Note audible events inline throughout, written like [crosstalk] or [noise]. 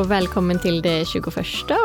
och välkommen till det 21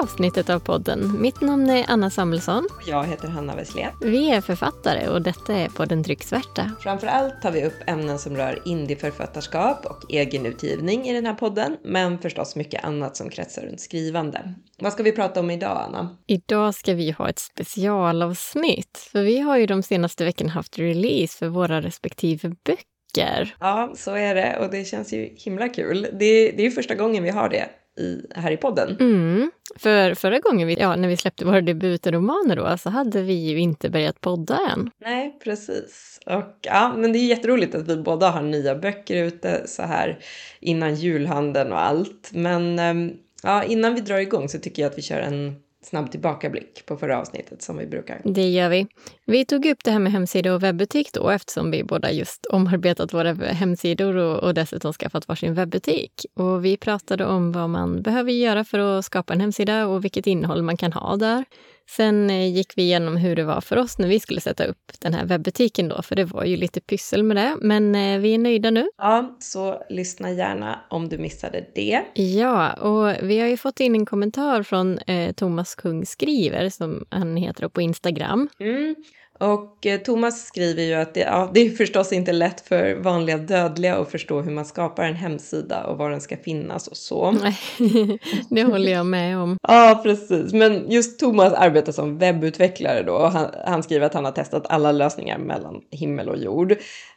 avsnittet av podden. Mitt namn är Anna Samuelsson. Jag heter Hanna Wesslén. Vi är författare och detta är podden Trycksvärta. Framför allt tar vi upp ämnen som rör indieförfattarskap och egenutgivning i den här podden, men förstås mycket annat som kretsar runt skrivande. Vad ska vi prata om idag, Anna? Idag ska vi ha ett specialavsnitt, för vi har ju de senaste veckorna haft release för våra respektive böcker. Ja, så är det och det känns ju himla kul. Det, det är ju första gången vi har det i, här i podden. Mm. För förra gången, vi, ja, när vi släppte våra debutromaner då, så hade vi ju inte börjat podda än. Nej, precis. Och ja, men det är jätteroligt att vi båda har nya böcker ute så här innan julhandeln och allt. Men ehm, ja, innan vi drar igång så tycker jag att vi kör en snabb tillbakablick på förra avsnittet som vi brukar. Det gör vi. Vi tog upp det här med hemsida och webbutik då eftersom vi båda just omarbetat våra hemsidor och, och dessutom skaffat varsin webbutik. Och vi pratade om vad man behöver göra för att skapa en hemsida och vilket innehåll man kan ha där. Sen eh, gick vi igenom hur det var för oss när vi skulle sätta upp den här webbutiken då, för det var ju lite pyssel med det. Men eh, vi är nöjda nu. Ja, så lyssna gärna om du missade det. Ja, och vi har ju fått in en kommentar från eh, Thomas Kung Skriver, som han heter på Instagram. Mm. Och eh, Thomas skriver ju att det, ja, det är förstås inte lätt för vanliga dödliga att förstå hur man skapar en hemsida och var den ska finnas och så. Nej, [laughs] det håller jag med om. [laughs] ja, precis. Men just Thomas arbetar som webbutvecklare då och han, han skriver att han har testat alla lösningar mellan himmel och jord.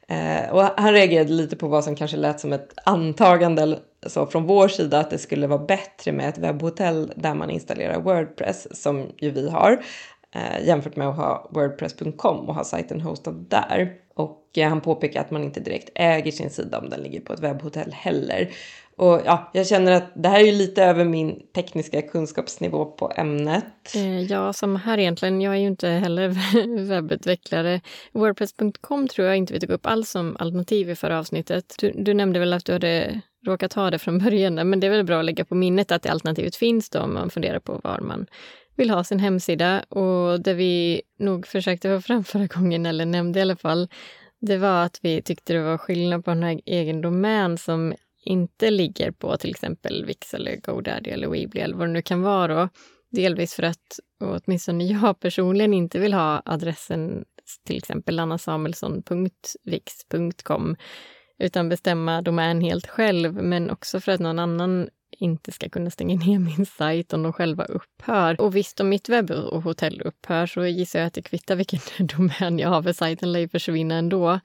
Eh, och han reagerade lite på vad som kanske lät som ett antagande så från vår sida att det skulle vara bättre med ett webbhotell där man installerar Wordpress som ju vi har eh, jämfört med att ha Wordpress.com och ha sajten hostad där. Och eh, han påpekar att man inte direkt äger sin sida om den ligger på ett webbhotell heller. Och ja, jag känner att det här är ju lite över min tekniska kunskapsnivå på ämnet. Eh, ja, som här egentligen. Jag är ju inte heller [laughs] webbutvecklare. Wordpress.com tror jag inte vi tog upp alls som alternativ i förra avsnittet. Du, du nämnde väl att du hade råkat ha det från början, men det är väl bra att lägga på minnet att det alternativet finns då om man funderar på var man vill ha sin hemsida och det vi nog försökte få fram förra gången, eller nämnde i alla fall, det var att vi tyckte det var skillnad på en egen domän som inte ligger på till exempel Wix eller GoDaddy eller Weebly eller vad det nu kan vara då. Delvis för att åtminstone jag personligen inte vill ha adressen till exempel annasamuelsson.wix.com utan bestämma domän helt själv, men också för att någon annan inte ska kunna stänga ner min sajt om de själva upphör. Och visst, om mitt webb och hotell upphör så gissar jag att det kvittar vilken [laughs] domän jag har, för sajten lär ju försvinna ändå.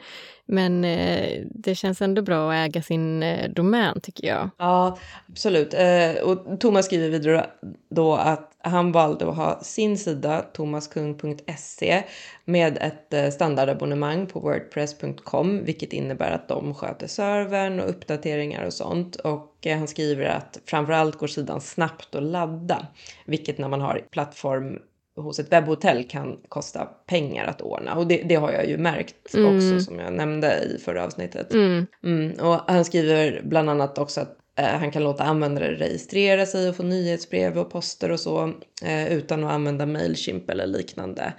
Men eh, det känns ändå bra att äga sin eh, domän, tycker jag. Ja, absolut. Eh, och Thomas skriver vidare då att han valde att ha sin sida, thomaskung.se, med ett eh, standardabonnemang på wordpress.com, vilket innebär att de sköter servern och uppdateringar och sånt. Och eh, han skriver att framförallt går sidan snabbt att ladda, vilket när man har plattform hos ett webbhotell kan kosta pengar att ordna. Och det, det har jag ju märkt mm. också som jag nämnde i förra avsnittet. Mm. Mm. Och han skriver bland annat också att Eh, han kan låta användare registrera sig och få nyhetsbrev och poster och så eh, utan att använda Mailchimp eller liknande.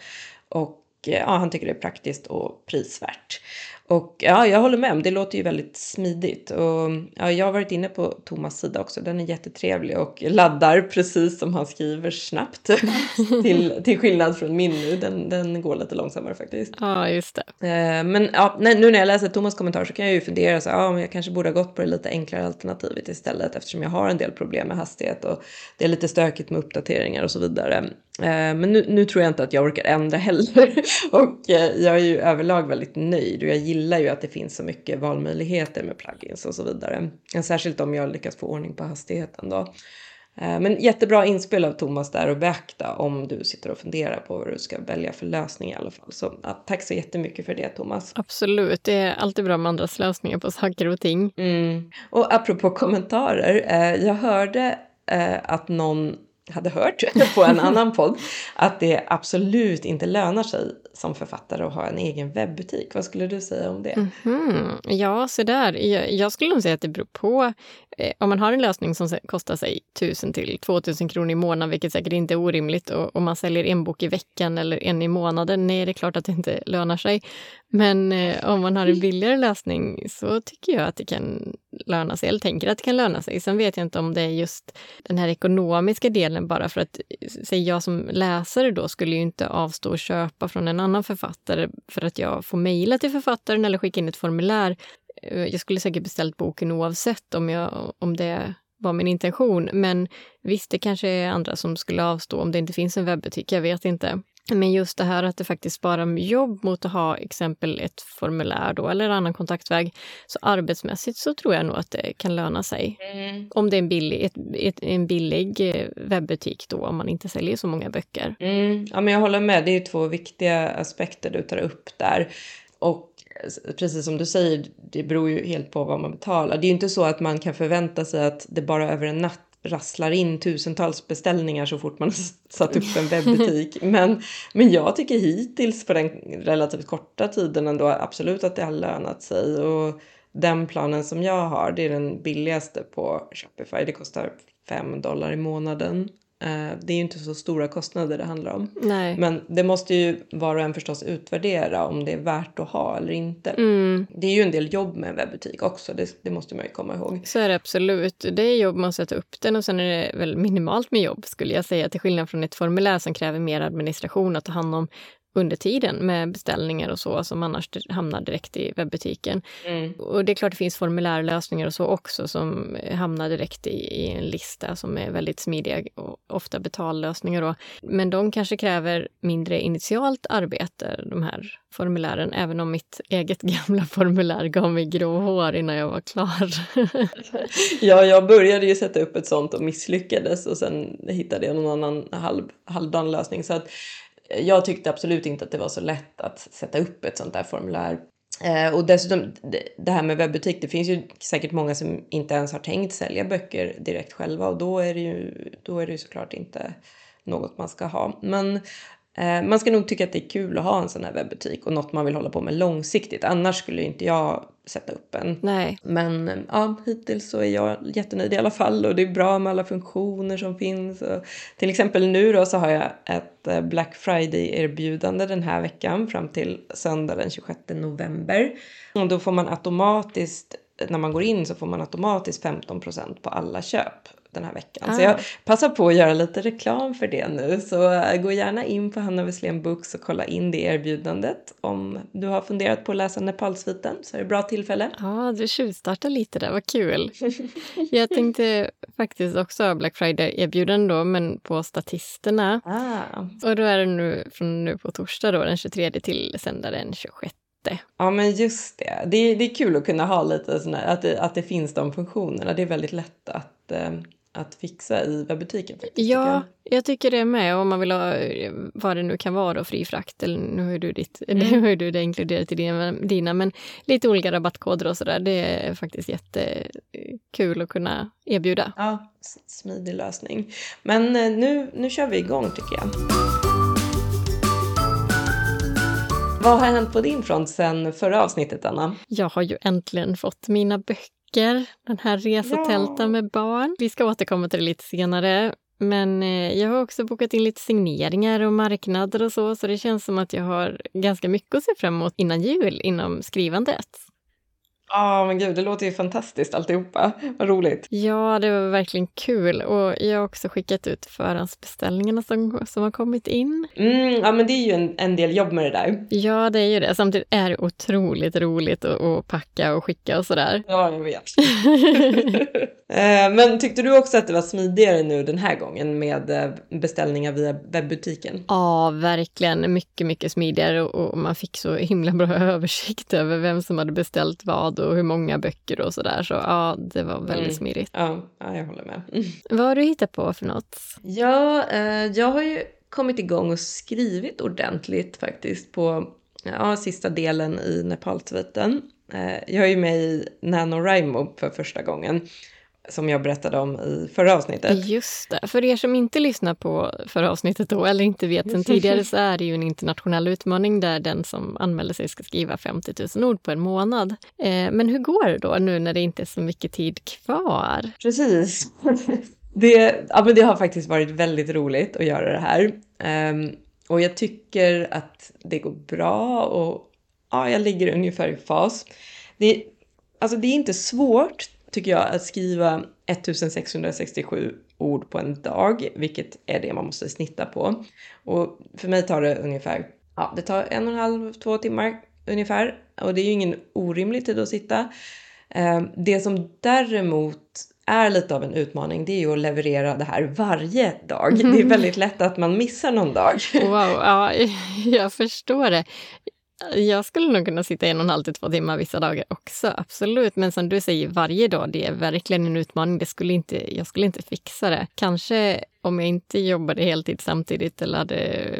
Och eh, ja, han tycker det är praktiskt och prisvärt. Och ja, jag håller med. Det låter ju väldigt smidigt. Och ja, jag har varit inne på Thomas sida också. Den är jättetrevlig och laddar precis som han skriver snabbt. [laughs] till, till skillnad från min nu. Den, den går lite långsammare faktiskt. Ja, just det. Eh, men ja, nu när jag läser Thomas kommentar så kan jag ju fundera så ja, men jag kanske borde ha gått på det lite enklare alternativet istället eftersom jag har en del problem med hastighet och det är lite stökigt med uppdateringar och så vidare. Eh, men nu, nu tror jag inte att jag orkar ändra heller [laughs] och eh, jag är ju överlag väldigt nöjd och jag gillar ju att det finns så mycket valmöjligheter med plugins och så vidare. Särskilt om jag lyckas få ordning på hastigheten då. Eh, men jättebra inspel av Thomas där och beakta om du sitter och funderar på vad du ska välja för lösning i alla fall. Så ja, tack så jättemycket för det Thomas. Absolut, det är alltid bra med andras lösningar på saker och ting. Mm. Och apropå kommentarer, jag hörde att någon hade hört [laughs] på en annan podd att det absolut inte lönar sig som författare och ha en egen webbutik. Vad skulle du säga om det? Mm -hmm. Ja, så där. Jag, jag, skulle nog säga att det beror på. Eh, om man har en lösning som kostar sig 1000 till 2000 kronor i månaden, vilket säkert inte är orimligt, och, och man säljer en bok i veckan eller en i månaden, nej, det är klart att det inte lönar sig. Men eh, om man har en billigare lösning så tycker jag att det kan löna sig, eller tänker att det kan löna sig. Sen vet jag inte om det är just den här ekonomiska delen bara för att, eh, säg jag som läsare då skulle ju inte avstå och köpa från en annan författare för att jag får mejla till författaren eller skicka in ett formulär. Eh, jag skulle säkert beställt boken oavsett om, jag, om det var min intention. Men visst, det kanske är andra som skulle avstå om det inte finns en webbutik. Jag vet inte. Men just det här att det faktiskt sparar jobb mot att ha exempel ett formulär då, eller annan kontaktväg. Så arbetsmässigt så tror jag nog att det kan löna sig. Mm. Om det är en billig, ett, ett, en billig eh, webbutik då, om man inte säljer så många böcker. Mm. Ja, men jag håller med. Det är två viktiga aspekter du tar upp där. Och precis som du säger, det beror ju helt på vad man betalar. Det är ju inte så att man kan förvänta sig att det bara över en natt rasslar in tusentals beställningar så fort man [laughs] satt upp en webbutik. Men, men jag tycker hittills på den relativt korta tiden ändå absolut att det har lönat sig. Och den planen som jag har, det är den billigaste på Shopify. Det kostar 5 dollar i månaden. Eh, det är ju inte så stora kostnader det handlar om. Nej. Men det måste ju var och en förstås utvärdera om det är värt att ha eller inte. Mm. Det är ju en del jobb med en webbutik också, det, det, måste man ju komma ihåg. Så är det absolut. Det är jobb att sätta upp den och sen är det väl minimalt med jobb skulle jag säga, till skillnad från ett formulär som kräver mer administration att ta hand om under tiden med beställningar och så som annars hamnar direkt i webbutiken. Mm. Och det är klart det finns formulärlösningar och så också som hamnar direkt i, i, en lista som är väldigt smidiga och ofta betallösningar då. Men de kanske kräver mindre initialt arbete, de här formulären, även om mitt eget [laughs] gamla formulär gav mig grå hår innan jag var klar. [laughs] ja, jag började ju sätta upp ett sånt och misslyckades och sen hittade jag någon annan halv, halvdan lösning. Så att jag tyckte absolut inte att det var så lätt att sätta upp ett sånt där formulär. Eh, och dessutom det här med webbutik, det finns ju säkert många som inte ens har tänkt sälja böcker direkt själva och då är det ju, då är det ju såklart inte något man ska ha. Men eh, man ska nog tycka att det är kul att ha en sån här webbutik och något man vill hålla på med långsiktigt. Annars skulle inte jag sätta upp en. Nej. Men ja, hittills så är jag jättenöjd i alla fall och det är bra med alla funktioner som finns. Och till exempel nu då så har jag ett eh, Black Friday-erbjudande den här veckan fram till söndag den 26 november. Och då får man automatiskt, när man går in så får man automatiskt 15% på alla köp den här veckan. Ah. Så jag passar på att göra lite reklam för det nu. Så äh, gå gärna in på Hanna Wesslén Books och kolla in det erbjudandet. Om du har funderat på att läsa Nepalsviten så är det bra tillfälle. Ja, du tjuvstartar lite där, vad kul. [laughs] jag tänkte faktiskt också ha Black Friday-erbjudande då, men på Statisterna. Ah. Och då är det nu från nu på torsdag då, den 23 till söndag den 26. Ja men just det. det. är, det är kul att kunna ha lite sådana, att det, att det finns de funktionerna. Det är väldigt lätt att eh, att fixa i webbutiken. Faktiskt, ja, jag. jag. tycker det med. Om man vill ha vad det nu kan vara, fri frakt, eller nu har du, ditt, [laughs] mm. nu har du det inkluderat i dina, men lite olika rabattkoder och sådär. Det är faktiskt jättekul att kunna erbjuda. Ja, smidig lösning. Men eh, nu, nu kör vi igång tycker jag. Vad har hänt på din front sen förra avsnittet, Anna? Jag har ju äntligen fått mina böcker veckor, den här resatälten ja. med barn. Vi ska återkomma till det lite senare. Men eh, jag har också bokat in lite signeringar och marknader och så, så det känns som att jag har ganska mycket att se fram emot innan jul inom skrivandet. Ja, oh, men gud, det låter ju fantastiskt alltihopa. Vad roligt. Ja, det var verkligen kul. Och jag har också skickat ut förhandsbeställningarna som, som har kommit in. Mm, ja, men det är ju en, en del jobb med det där. Ja, det är ju det. Samtidigt är det otroligt roligt att, att packa och skicka och sådär. Ja, jag vet. [laughs] Eh, men tyckte du också att det var smidigare nu den här gången med eh, beställningar via webbutiken? Ja, verkligen. Mycket, mycket smidigare och man fick så himla bra [laughs] översikt över vem som hade beställt vad och hur många böcker och sådär. Så ja, det var väldigt mm. smidigt. Ja, ja, jag håller med. Vad har du hittat på för något? Ja, eh, jag har ju kommit igång och skrivit ordentligt faktiskt på ja, sista delen i Nepalsviten. Eh, jag är ju med i NaNoWriMo för första gången. Som jag berättade om i förra avsnittet. Just det. För er som inte lyssnar på förra avsnittet då, eller inte vet sen tidigare, så är det ju en internationell utmaning där den som anmäler sig ska skriva 50 000 ord på en månad. Eh, men hur går det då nu när det inte är så mycket tid kvar? Precis. [laughs] Det, ja, men det har faktiskt varit väldigt roligt att göra det här. Um, och jag tycker att det går bra och ja, jag ligger ungefär i fas. Det, alltså det är inte svårt tycker jag att skriva 1667 ord på en dag, vilket är det man måste snitta på. Och för mig tar det ungefär, ja det tar en och en halv, två timmar ungefär. Och det är ju ingen orimlig tid att sitta. Ehm, det som däremot är lite av en utmaning det är ju att leverera det här varje dag. Det är [laughs] väldigt lätt att man missar någon dag. Wow, ja, [laughs] jag förstår det. Jag skulle nog kunna sitta en och en halv till två timmar vissa dagar också, absolut. Men som du säger, varje dag, det är verkligen en utmaning. Det skulle inte, jag skulle inte fixa det. Kanske om jag inte jobbade heltid samtidigt eller hade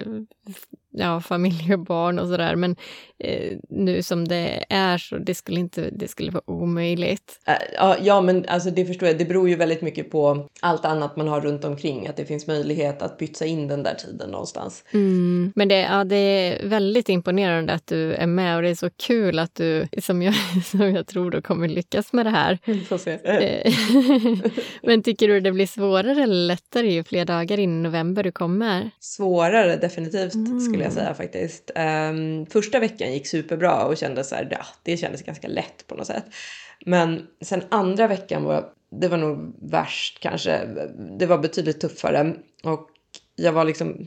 ja, familj och barn och sådär. Men eh, nu som det är så det skulle inte det skulle vara omöjligt. Uh, ja, men alltså det förstår jag. Det beror ju väldigt mycket på allt annat man har runt omkring. Att det finns möjlighet att pytsa in den där tiden någonstans. Mm. Men det, ja, det är väldigt imponerande att du är med och det är så kul att du, som jag, [laughs] som jag tror du kommer lyckas med det här. Eh, [laughs] men tycker du det blir svårare eller lättare ju fler dagar in i november du kommer? Svårare definitivt mm. skulle jag säga faktiskt. Um, första veckan gick superbra och kändes så här, ja, det kändes ganska lätt på något sätt. Men sen andra veckan var det var nog värst kanske. Det var betydligt tuffare och jag var liksom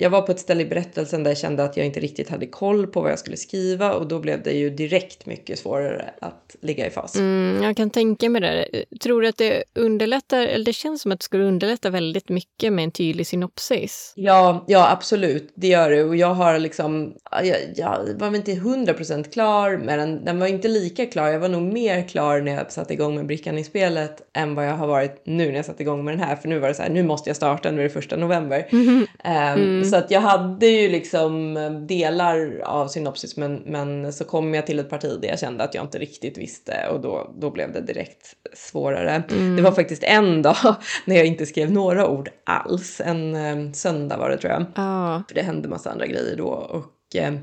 jag var på ett ställe i berättelsen där jag kände att jag inte riktigt hade koll på vad jag skulle skriva och då blev det ju direkt mycket svårare att ligga i fas. Mm, jag kan tänka mig det. Tror du att det underlättar, eller det känns som att det skulle underlätta väldigt mycket med en tydlig synopsis? Ja, ja absolut, det gör det och jag har liksom, jag, jag var väl inte hundra procent klar med den, den var inte lika klar, jag var nog mer klar när jag satte igång med brickan i spelet än vad jag har varit nu när jag satte igång med den här, för nu var det så här, nu måste jag starta, nu är det första november. Mm. Um, mm. Så att jag hade ju liksom eh, delar av synopsis men, men så kom jag till ett parti där jag kände att jag inte riktigt visste och då, då blev det direkt svårare. Mm. Det var faktiskt en [laughs] dag när jag inte skrev några ord alls. En um, söndag var det tror jag. Ah. För det hände massa andra grejer då och um,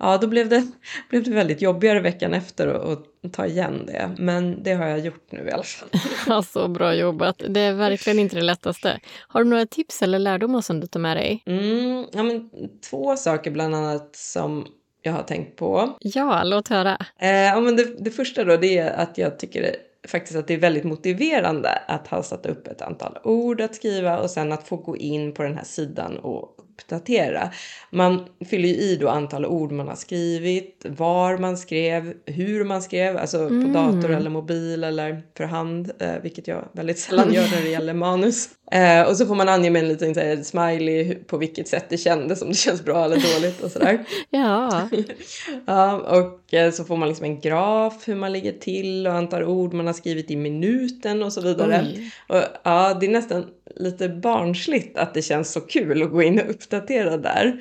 ja, då blev det, [laughs] blev det väldigt jobbigare veckan efter att ta igen det. Men det har jag gjort nu i alla fall. [laughs] Ja, så bra jobbat. Det är verkligen inte det lättaste. Har du några tips eller lärdomar som du tar med dig? Mm, ja, men två saker bland annat som jag har tänkt på. Ja, låt höra. Eh, ja, men det, det första då det är att jag tycker det, faktiskt att det är väldigt motiverande att ha satt upp ett antal ord att skriva och sen att få gå in på den här sidan och uppdatera. Man fyller ju i då antal ord man har skrivit, var man skrev, hur man skrev, alltså mm. på dator eller mobil eller för hand, eh, vilket jag väldigt sällan gör när det gäller manus. Eh, och så får man ange med en liten så här, smiley på vilket sätt det kändes, om det känns bra eller dåligt och sådär. [laughs] ja. [laughs] ja, och eh, så får man liksom en graf hur man ligger till och antal ord man har skrivit i minuten och så vidare. Och, ja, det är nästan lite barnsligt att det känns så kul att gå in och uppdatera där.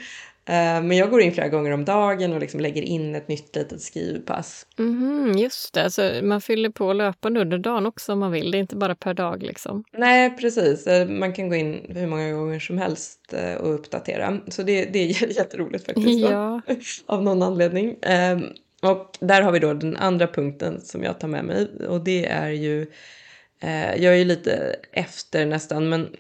Eh, men jag går in flera gånger om dagen och liksom lägger in ett nytt litet skrivpass. Mm, just det, så man fyller på löpande under dagen också om man vill. Det är inte bara per dag liksom. Nej, precis. Eh, man kan gå in hur många gånger som helst eh, och uppdatera. Så det, det är [laughs] jätteroligt faktiskt. Ja. [laughs] Av någon anledning. Och där har vi då den andra punkten som jag tar med mig och det är ju jag är ju lite efter nästan, men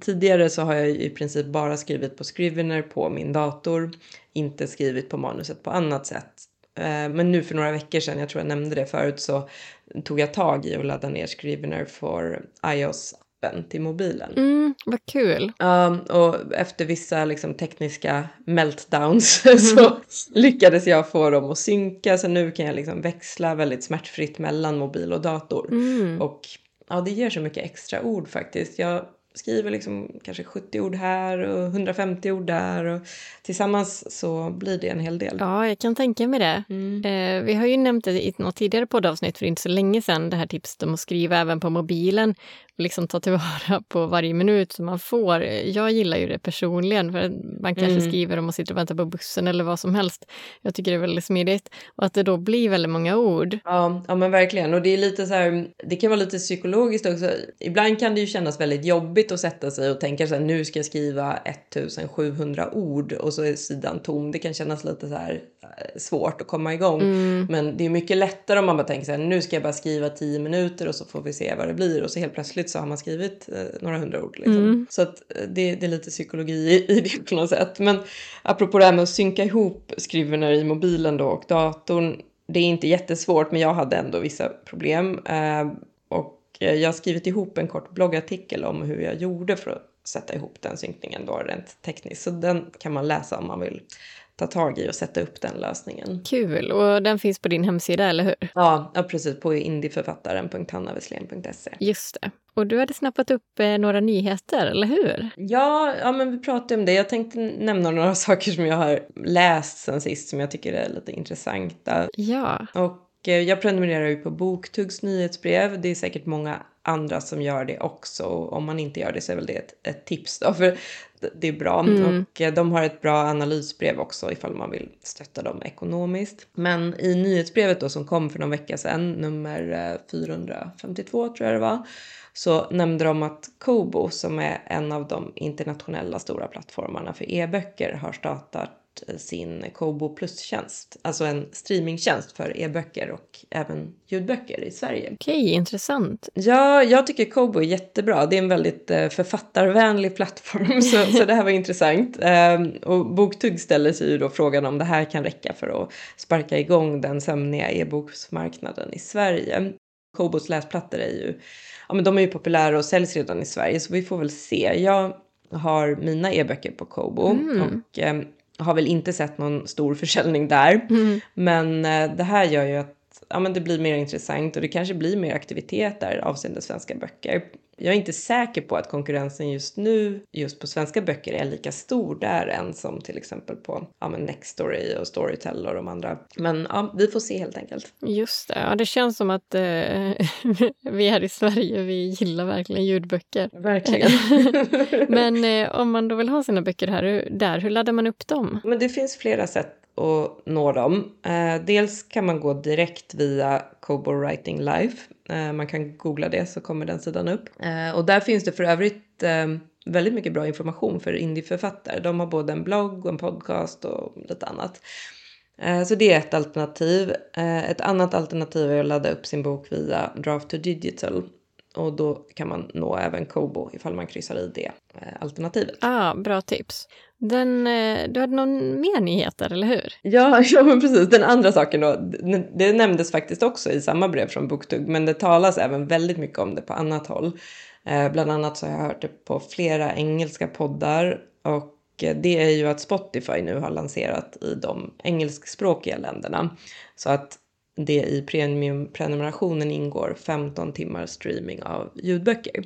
tidigare så har jag i princip bara skrivit på Scrivener på min dator, inte skrivit på manuset på annat sätt. Men nu för några veckor sedan, jag tror jag nämnde det förut, så tog jag tag i att ladda ner Scrivener för iOS appen till mobilen. Mm, vad kul! Um, och efter vissa liksom, tekniska meltdowns [laughs] mm. så lyckades jag få dem att synka så nu kan jag liksom växla väldigt smärtfritt mellan mobil och dator. Mm. Och ja, det ger så mycket extra ord faktiskt. Jag skriver liksom kanske 70 ord här och 150 ord där. Och tillsammans så blir det en hel del. Ja, jag kan tänka mig det. Mm. Eh, vi har ju nämnt det i något tidigare poddavsnitt för inte så länge sedan, det här tipset om att skriva även på mobilen liksom ta tillvara på varje minut som man får. Jag gillar ju det personligen, för man kanske mm. skriver om man sitter och väntar på bussen eller vad som helst. Jag tycker det är väldigt smidigt. Och att det då blir väldigt många ord. Ja, ja men verkligen. Och det är lite så här, det kan vara lite psykologiskt också. Ibland kan det ju kännas väldigt jobbigt att sätta sig och tänka så här, nu ska jag skriva 1700 ord och så är sidan tom. Det kan kännas lite så här svårt att komma igång. Mm. Men det är mycket lättare om man bara tänker så här, nu ska jag bara skriva 10 minuter och så får vi se vad det blir. Och så helt plötsligt så har man skrivit eh, några hundra ord. Liksom. Mm. Så att eh, det, det, är lite psykologi i, det på något sätt. Men apropå det här med att synka ihop skriverna i mobilen då och datorn. Det är inte jättesvårt men jag hade ändå vissa problem. Eh, och eh, jag har skrivit ihop en kort bloggartikel om hur jag gjorde för att sätta ihop den synkningen då rent tekniskt. Så den kan man läsa om man vill ta tag i och sätta upp den lösningen. Kul! Och den finns på din hemsida, eller hur? Ja, ja precis. På indieförfattaren.hannaveslén.se. Just det. Och du hade snappat upp eh, några nyheter, eller hur? Ja, ja, men vi pratade om det. Jag tänkte nämna några [laughs] saker som jag har läst sen sist som jag tycker är lite intressanta. Ja. Och eh, jag prenumererar ju på Boktuggs nyhetsbrev. Det är säkert många andra som gör det också. Om man inte gör det så är väl det ett, ett tips då. För det är bra. Mm. Och eh, de har ett bra analysbrev också ifall man vill stötta dem ekonomiskt. Men i nyhetsbrevet då som kom för någon vecka sedan, nummer 452 tror jag det var, så nämnde de att Kobo som är en av de internationella stora plattformarna för e-böcker har startat sin Kobo Plus-tjänst, alltså en streamingtjänst för e-böcker och även ljudböcker i Sverige. Okej, intressant. Ja, jag tycker Kobo är jättebra. Det är en väldigt eh, författarvänlig plattform, [laughs] så, så det här var intressant. Ehm, och Boktugg ställer sig ju då frågan om det här kan räcka för att sparka igång den sömniga e-boksmarknaden i Sverige. Kobos läsplattor är ju, ja men de är ju populära och säljs redan i Sverige så vi får väl se. Jag har mina e-böcker på Kobo mm. och eh, har väl inte sett någon stor försäljning där. Mm. Men eh, det här gör ju att ja, men det blir mer intressant och det kanske blir mer aktivitet där avseende svenska böcker. Jag är inte säker på att konkurrensen just nu just på svenska böcker är lika stor där än som till exempel på ja, men Nextory och Storytel och de andra. Men ja, vi får se helt enkelt. Just det, ja, det känns som att eh, [laughs] vi här i Sverige, vi gillar verkligen ljudböcker. Verkligen. [laughs] Men eh, om man då vill ha sina böcker här, där, hur laddar man upp dem? Men det finns flera sätt och nå dem. Eh, dels kan man gå direkt via Kobo Writing Live. Eh, man kan googla det så kommer den sidan upp. Eh, och där finns det för övrigt eh, väldigt mycket bra information för indieförfattare. De har både en blogg och en podcast och lite annat. Eh, så det är ett alternativ. Eh, ett annat alternativ är att ladda upp sin bok via Draft to Digital och då kan man nå även Kobo ifall man kryssar i det eh, alternativet. Ah, bra tips. Den, eh, du hade någon mer nyheter, eller hur? Ja, [laughs] ja men precis. Den andra saken då, det nämndes faktiskt också i samma brev från Boktugg, men det talas även väldigt mycket om det på annat håll. Eh, bland annat så har jag hört det på flera engelska poddar och eh, det är ju att Spotify nu har lanserat i de engelskspråkiga länderna. Så att det i premiumprenumerationen ingår 15 timmar streaming av ljudböcker.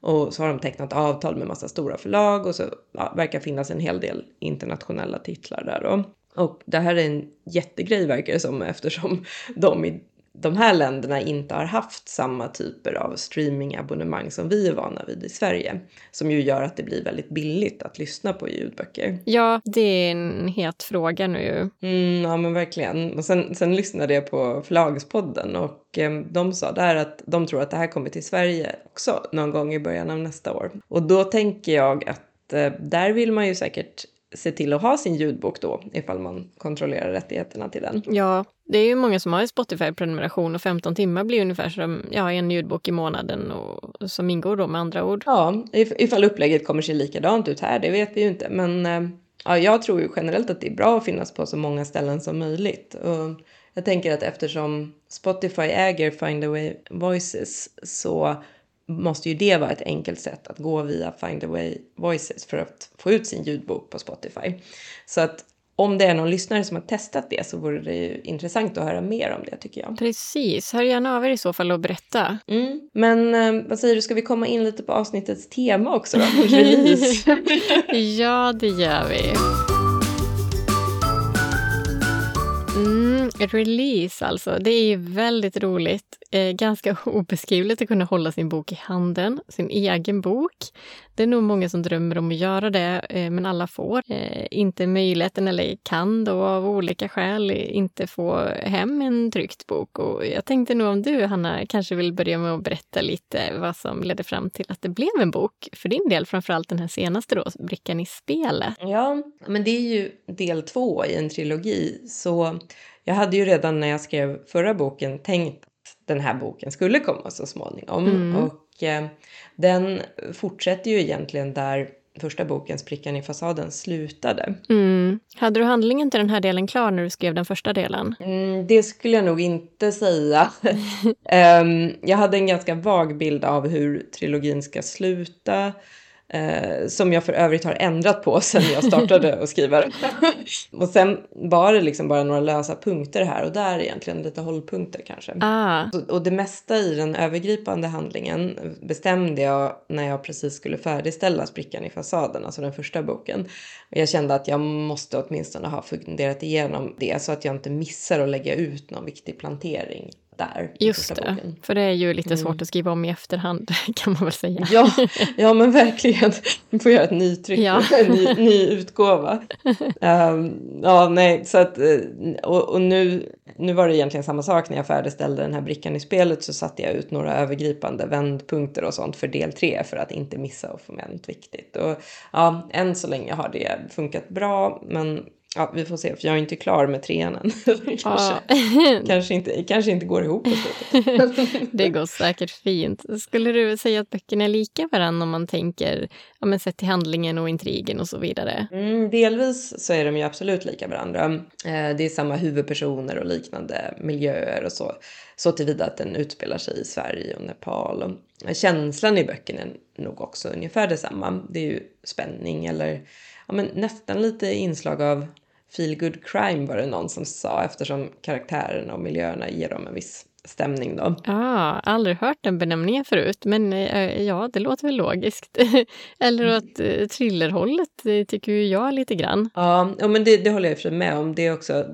Och så har de tecknat avtal med massa stora förlag och så ja, verkar finnas en hel del internationella titlar där då. Och det här är en jättegrej verkar det som [laughs] eftersom de i de här länderna inte har haft samma typer av streamingabonnemang som vi är vana vid i Sverige. Som ju gör att det blir väldigt billigt att lyssna på ljudböcker. Ja, det är en het fråga nu. Mm, ja, men verkligen. Och sen, sen lyssnade jag på Förlagspodden och eh, de sa där att de tror att det här kommer till Sverige också någon gång i början av nästa år. Och då tänker jag att eh, där vill man ju säkert se till att ha sin ljudbok då, ifall man kontrollerar rättigheterna till den. Ja, det är ju många som har Spotify-prenumeration och 15 timmar blir ungefär som ja, en ljudbok i månaden och, som ingår då med andra ord. Ja, ifall upplägget kommer se likadant ut här, det vet vi ju inte. Men eh, ja, jag tror ju generellt att det är bra att finnas på så många ställen som möjligt. Och jag tänker att eftersom Spotify äger Find Away Voices så måste ju det vara ett enkelt sätt att gå via Find Away Voices för att få ut sin ljudbok på Spotify. Så att om det är någon lyssnare som har testat det så vore det ju intressant att höra mer om det tycker jag. Precis, hör gärna av er i så fall och berätta. Mm. Men eh, vad säger du, ska vi komma in lite på avsnittets tema också då? [laughs] Release. ja, det gör vi. Mm, release alltså. Det är väldigt roligt. Eh, ganska [laughs] obeskrivligt att kunna hålla sin bok i handen, sin egen bok. Det är nog många som drömmer om att göra det, eh, men alla får eh, inte möjligheten eller kan då av olika skäl inte få hem en tryckt bok. Och jag tänkte nog om du, Hanna, kanske vill börja med att berätta lite vad som ledde fram till att det blev en bok för din del, framförallt den här senaste då, Brickan i spelet. Ja, men det är ju del två i en trilogi, så jag hade ju redan när jag skrev förra boken tänkt att den här boken skulle komma så småningom. Mm. Och eh, den fortsätter ju egentligen där första boken, Sprickan i fasaden, slutade. Mm. Hade du handlingen till den här delen klar när du skrev den första delen? Mm, det skulle jag nog inte säga. um, [laughs] jag hade en ganska vag bild av hur trilogin ska sluta. Eh, som jag för övrigt har ändrat på [laughs] sen jag startade att skriva det. och sen var det liksom bara några lösa punkter här och där egentligen, lite hållpunkter kanske. Ah. Och det mesta i den övergripande handlingen bestämde jag när jag precis skulle färdigställa Sprickan i fasaden, alltså den första boken. Och jag kände att jag måste åtminstone ha funderat igenom det så att jag inte missar att lägga ut någon viktig plantering där. Just det, boken. för det är ju lite svårt mm. att skriva om i efterhand [laughs] kan man väl säga. Ja, ja men verkligen. Vi får göra ett nytryck, ja. [laughs] en ny, ny utgåva. um, ja, nej, så att, eh, och, och, nu, nu var det egentligen samma sak när jag färdigställde den här brickan i spelet så satte jag ut några övergripande vändpunkter och sånt för del tre för att inte missa och få med något viktigt. Och ja, än så länge har det funkat bra, men Ja, vi får se, för jag är inte klar med trean än. [laughs] kanske, [laughs] kanske, inte, kanske inte går ihop på slutet. [laughs] det går säkert fint. Skulle du säga att böckerna är lika varandra om man tänker ja, men sett till handlingen och intrigen och så vidare? Mm, delvis så är de ju absolut lika varandra. Eh, det är samma huvudpersoner och liknande miljöer och så. Så tillvida att den utspelar sig i Sverige och Nepal. Och känslan i böckerna är nog också ungefär detsamma. Det är ju spänning eller ja, men nästan lite inslag av feel good crime var det någon som sa eftersom karaktärerna och miljöerna ger dem en viss stämning då. Ah, aldrig hört den benämningen förut, men eh, ja, det låter väl logiskt. [laughs] Eller mm. åt eh, thrillerhållet tycker ju jag lite grann. Ja, ja men det, det håller jag för med om. Det är också,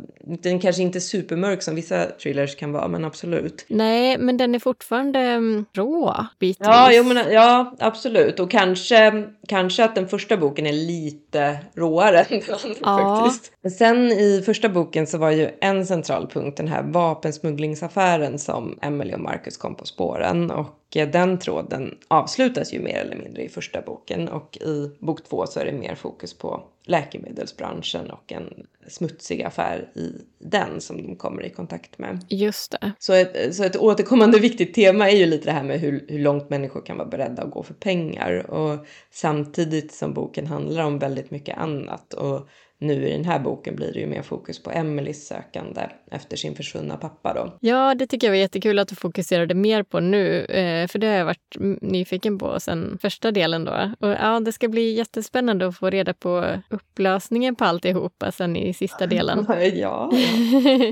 den kanske inte är supermörk som vissa thrillers kan vara, men absolut. Nej, men den är fortfarande um, rå bitvis. Ja, jo, men, ja, absolut. Och kanske, kanske att den första boken är lite råare [laughs] än den ja. faktiskt. Sen i första boken så var ju en central punkt den här vapensmugglingsaffären som Emily och Marcus kom på spåren och den tråden avslutas ju mer eller mindre i första boken och i bok två så är det mer fokus på läkemedelsbranschen och en smutsig affär i den som de kommer i kontakt med. Just det. Så ett, så ett återkommande viktigt tema är ju lite det här med hur, hur långt människor kan vara beredda att gå för pengar och samtidigt som boken handlar om väldigt mycket annat och nu i den här boken blir det ju mer fokus på Emelies sökande efter sin försvunna pappa då. Ja, det tycker jag var jättekul att du fokuserade mer på nu, eh, för det har jag varit nyfiken på sen första delen då. Och ja, det ska bli jättespännande att få reda på upplösningen på alltihopa sen i sista delen. [laughs] ja,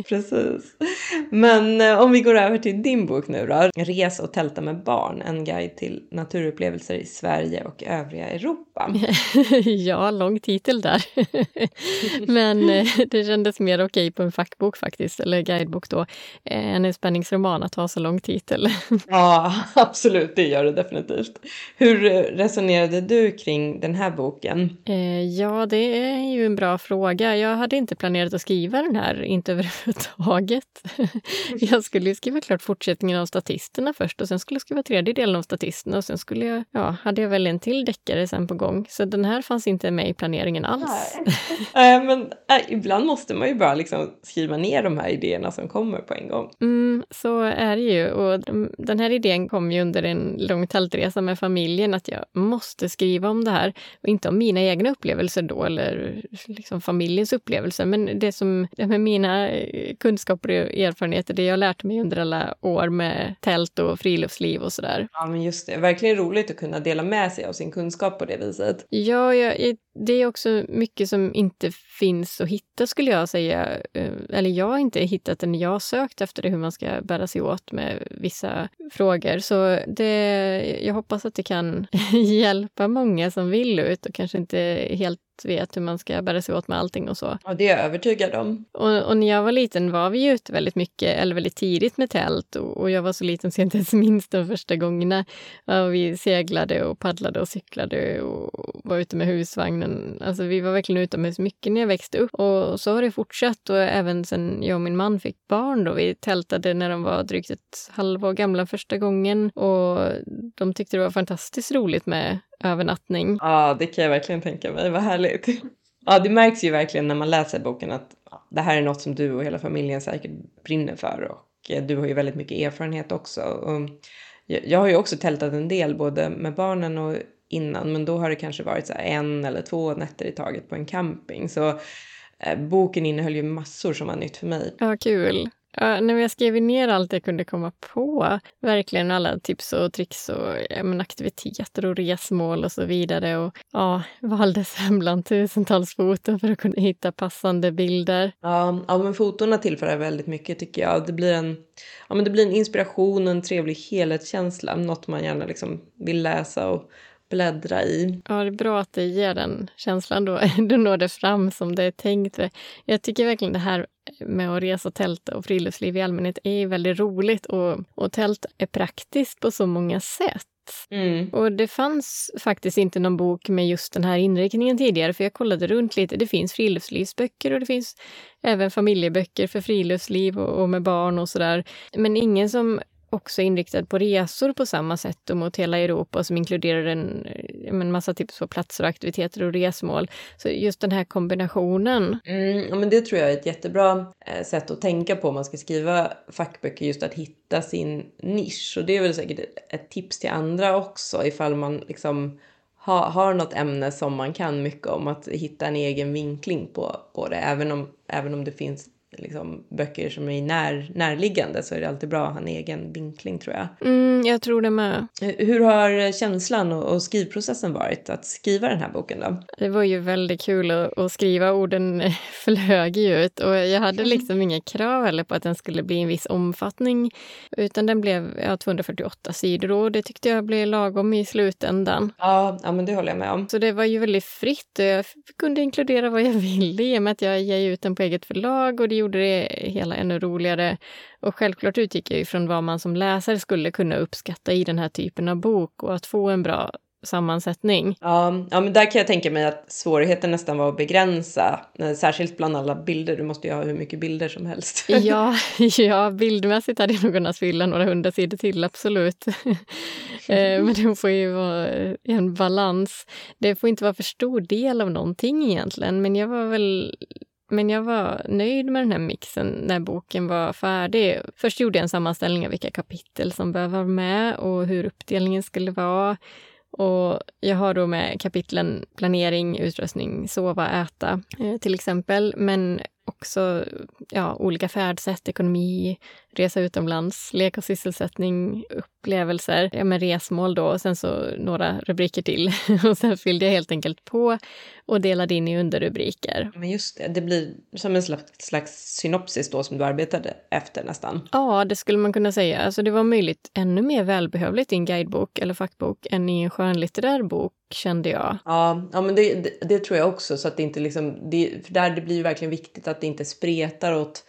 precis. Men eh, om vi går över till din bok nu då. Res och tälta med barn, en guide till naturupplevelser i Sverige och övriga Europa. [laughs] ja, lång titel där. [laughs] [laughs] Men eh, det kändes mer okej okay på en fackbok faktiskt, eller guidebok då, än en spänningsroman att ha så lång titel. [laughs] ja, absolut, det gör det definitivt. Hur eh, resonerade du kring den här boken? Eh, ja, det är ju en bra fråga. Jag hade inte planerat att skriva den här, inte [laughs] överhuvudtaget. jag skulle skriva klart fortsättningen av Statisterna först och sen skulle jag skriva tredje delen av Statisterna och sen skulle jag, ja, hade jag väl en till deckare sen på gång. Så den här fanns inte med i planeringen alls. Äh, [laughs] men äh, ibland måste man ju bara liksom skriva ner de här idéerna som kommer på en gång. Mm, så är det ju. Och den här idén kom ju under en lång tältresa med familjen att jag måste skriva om det här. Och inte om mina egna upplevelser då, eller liksom familjens upplevelser, men det som med mina eh, kunskaper och erfarenheter, det jag lärt mig under alla år med tält och friluftsliv och sådär. Ja, men just det. Verkligen roligt att kunna dela med sig av sin kunskap på det viset. Ja, jag, det är också mycket som inte inte finns att hitta skulle jag säga. Eh, eller jag har inte hittat det när jag har sökt efter det, hur man ska bära sig åt med vissa frågor. Så det, jag hoppas att det kan [laughs] hjälpa många som vill ut och kanske inte helt vet hur man ska bära sig åt med allting och så. Ja, det är jag övertygad om. Och, och, när jag var liten var vi ute väldigt mycket, eller väldigt tidigt med tält och, och jag var så liten så jag inte ens minns de första gångerna. Och vi seglade och paddlade och cyklade och var ute med husvagnen. Alltså vi var verkligen utomhus mycket när jag växte upp och så har det fortsatt och även sen jag och min man fick barn då. Vi tältade när de var drygt ett halvår gamla första gången och de tyckte det var fantastiskt roligt med övernattning. Ja, det kan jag verkligen tänka mig. Vad härligt. Ja, det märks ju verkligen när man läser boken att det här är något som du och hela familjen säkert brinner för och eh, du har ju väldigt mycket erfarenhet också. Och jag har ju också tältat en del både med barnen och innan, men då har det kanske varit så en eller två nätter i taget på en camping. Så eh, boken innehöll ju massor som var nytt för mig. Ja, kul. Ja, när jag skrev ner allt jag kunde komma på, verkligen alla tips och tricks och ja, men, aktiviteter och resmål och så vidare. Och ja, valde sen bland tusentals foton för att kunna hitta passande bilder. Ja, ja men fotona tillför väldigt mycket tycker jag. Det blir en, ja, men det blir en inspiration och en trevlig helhetskänsla, något man gärna liksom vill läsa och bläddra i. Ja, det är bra att det ger den känslan då. [laughs] Du når det fram som det är tänkt. Jag tycker verkligen det här med att resa, tälta och friluftsliv i allmänhet är väldigt roligt och, och tält är praktiskt på så många sätt. Mm. Och det fanns faktiskt inte någon bok med just den här inriktningen tidigare, för jag kollade runt lite. Det finns friluftslivsböcker och det finns även familjeböcker för friluftsliv och, och med barn och sådär. Men ingen som också inriktad på resor på samma sätt och mot hela Europa som inkluderar en, eh, en massa tips på platser och aktiviteter och resmål. Så just den här kombinationen. Mm, men det tror jag är ett jättebra eh, sätt att tänka på om man ska skriva fackböcker, just att hitta sin nisch. Och det är väl säkert ett tips till andra också ifall man liksom har, har något ämne som man kan mycket om, att hitta en egen vinkling på, på det. Även om, även om det finns liksom, böcker som är när, närliggande så är det alltid bra att ha en egen vinkling tror jag. Mm, jag tror det med. Hur har känslan och, och skrivprocessen varit att skriva den här boken då? Det var ju väldigt kul att, att skriva. Orden [laughs] flög ju ut och jag hade liksom inga krav heller på att den skulle bli en viss omfattning utan den blev ja, 248 sidor och det tyckte jag blev lagom i slutändan. Ja, ja men det håller jag med om. Så det var ju väldigt fritt och jag kunde inkludera vad jag ville i och med att jag ger ut den på eget förlag och det gjorde det hela ännu roligare. Och självklart utgick jag ifrån vad man som läsare skulle kunna uppskatta i den här typen av bok och att få en bra sammansättning. Ja, ja, men där kan jag tänka mig att svårigheten nästan var att begränsa, eh, särskilt bland alla bilder. Du måste ju ha hur mycket bilder som helst. [laughs] ja, ja, bildmässigt hade jag nog kunnat fylla några hundra sidor till, absolut. [laughs] Eh, men det får ju vara en balans. Det får inte vara för stor del av någonting egentligen, men jag var väl men jag var nöjd med den här mixen när boken var färdig. Först gjorde jag en sammanställning av vilka kapitel som behöver vara med och hur uppdelningen skulle vara. Och jag har då med kapitlen planering, utrustning, sova, äta eh, till exempel. Men också ja, olika färdsätt, ekonomi, resa utomlands, lek och sysselsättning, upplevelser, ja, med resmål då och sen så några rubriker till. [laughs] och sen fyllde jag helt enkelt på och delade in i underrubriker. Men just det, det blir som en slags, slags synopsis då som du arbetade efter nästan. Ja, det skulle man kunna säga. Alltså det var möjligt ännu mer välbehövligt i en guidebok eller fackbok än i en skönlitterär bok kände jag. Ja, ja men det, det, det, tror jag också. Så att det inte liksom, det, för där det blir ju verkligen viktigt att det inte spretar åt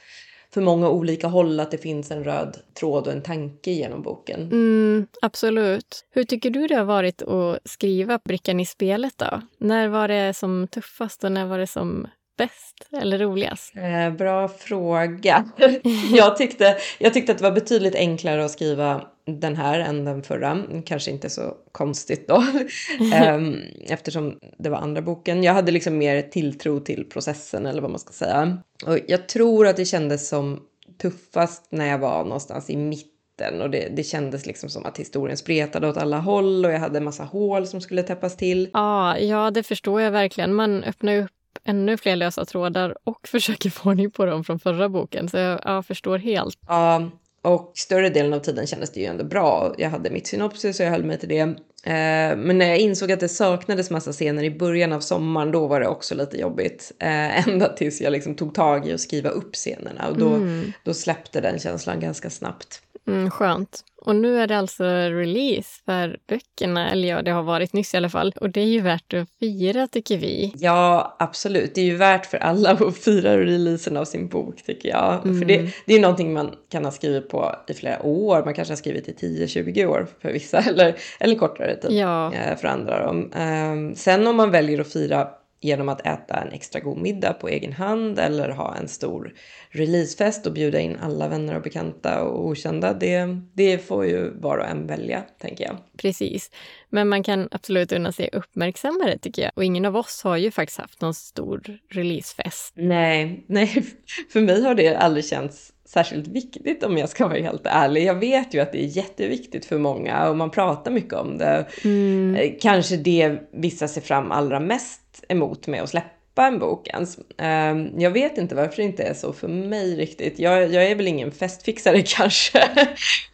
för många olika håll, att det finns en röd tråd och en tanke genom boken. Mm, absolut. Hur tycker du det har varit att skriva brickan i spelet då? När var det som tuffast och när var det som bäst eller roligast? Eh, bra fråga. [laughs] jag, tyckte, jag tyckte att det var betydligt enklare att skriva den här än den förra. Kanske inte så konstigt då, [laughs] ehm, eftersom det var andra boken. Jag hade liksom mer tilltro till processen eller vad man ska säga. Och jag tror att det kändes som tuffast när jag var någonstans i mitten och det, det kändes liksom som att historien spretade åt alla håll och jag hade en massa hål som skulle täppas till. Ja, ja det förstår jag verkligen. Man öppnar upp ännu fler lösa trådar och [laughs] försöker få ordning på dem från förra boken. Så jag ja, förstår helt. Ja, och större delen av tiden kändes det ju ändå bra. Jag hade mitt synopsis och jag höll mig till det. Eh, men när jag insåg att det saknades massa scener i början av sommaren, då var det också lite jobbigt. Eh, [laughs] ända tills jag liksom tog tag i att skriva upp scenerna och då, mm. då släppte den känslan ganska snabbt. Mm, skönt. Och nu är det alltså release för böckerna, eller ja, det har varit nyss i alla fall. Och det är ju värt att fira tycker vi. Ja, absolut. Det är ju värt för alla [laughs] att fira releasen av sin bok tycker jag. Mm. För det, det är någonting man kan ha skrivit på i flera år. Man kanske har skrivit i 10-20 år för vissa, [laughs] eller, eller kortare tid ja. Eh, för andra. Um, sen om man väljer att fira genom att äta en extra god middag på egen hand eller ha en stor releasefest och bjuda in alla vänner och bekanta och okända. Det, det får ju var och en välja, tänker jag. Precis. Men man kan absolut unna sig uppmärksamma det, tycker jag. Och ingen av oss har ju faktiskt haft någon stor releasefest. Nej, [laughs] nej. För mig har det aldrig känts särskilt viktigt om jag ska vara helt ärlig. Jag vet ju att det är jätteviktigt för många och man pratar mycket om det. Mm. Eh, kanske det vissa ser fram allra mest emot med att släppa en bok ens. Ehm, jag vet inte varför det inte är så för mig riktigt. Jag, jag är väl ingen festfixare [laughs] kanske.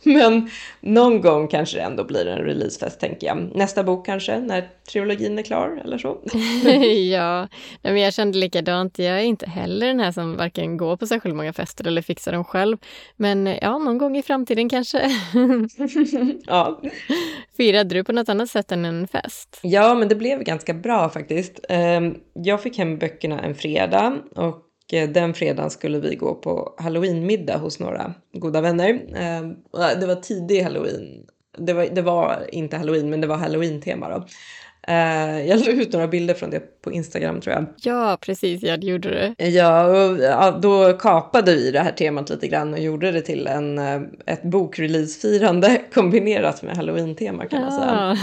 Men någon gång kanske det ändå blir en releasefest tänker jag. Nästa bok kanske, när trilogin är klar eller så. [laughs] ja, men jag kände likadant. Jag är inte heller den här som varken går på särskilt många fester eller fixar dem själv. Men ja, någon gång i framtiden kanske. [laughs] ja. Firade du på något annat sätt än en fest? Ja, men det blev ganska bra faktiskt. Ehm, jag fick hem böckerna en fredag och eh, den fredagen skulle vi gå på halloweenmiddag hos några goda vänner. Eh, det var tidig halloween. Det var, det var inte halloween, men det var halloween-tema då. Eh, jag la ut några bilder från det på Instagram tror jag. Ja, precis. Ja, det gjorde du. Ja, och ja, då kapade vi det här temat lite grann och gjorde det till en, eh, ett bokreleasefirande [laughs] kombinerat med halloween-tema kan man säga.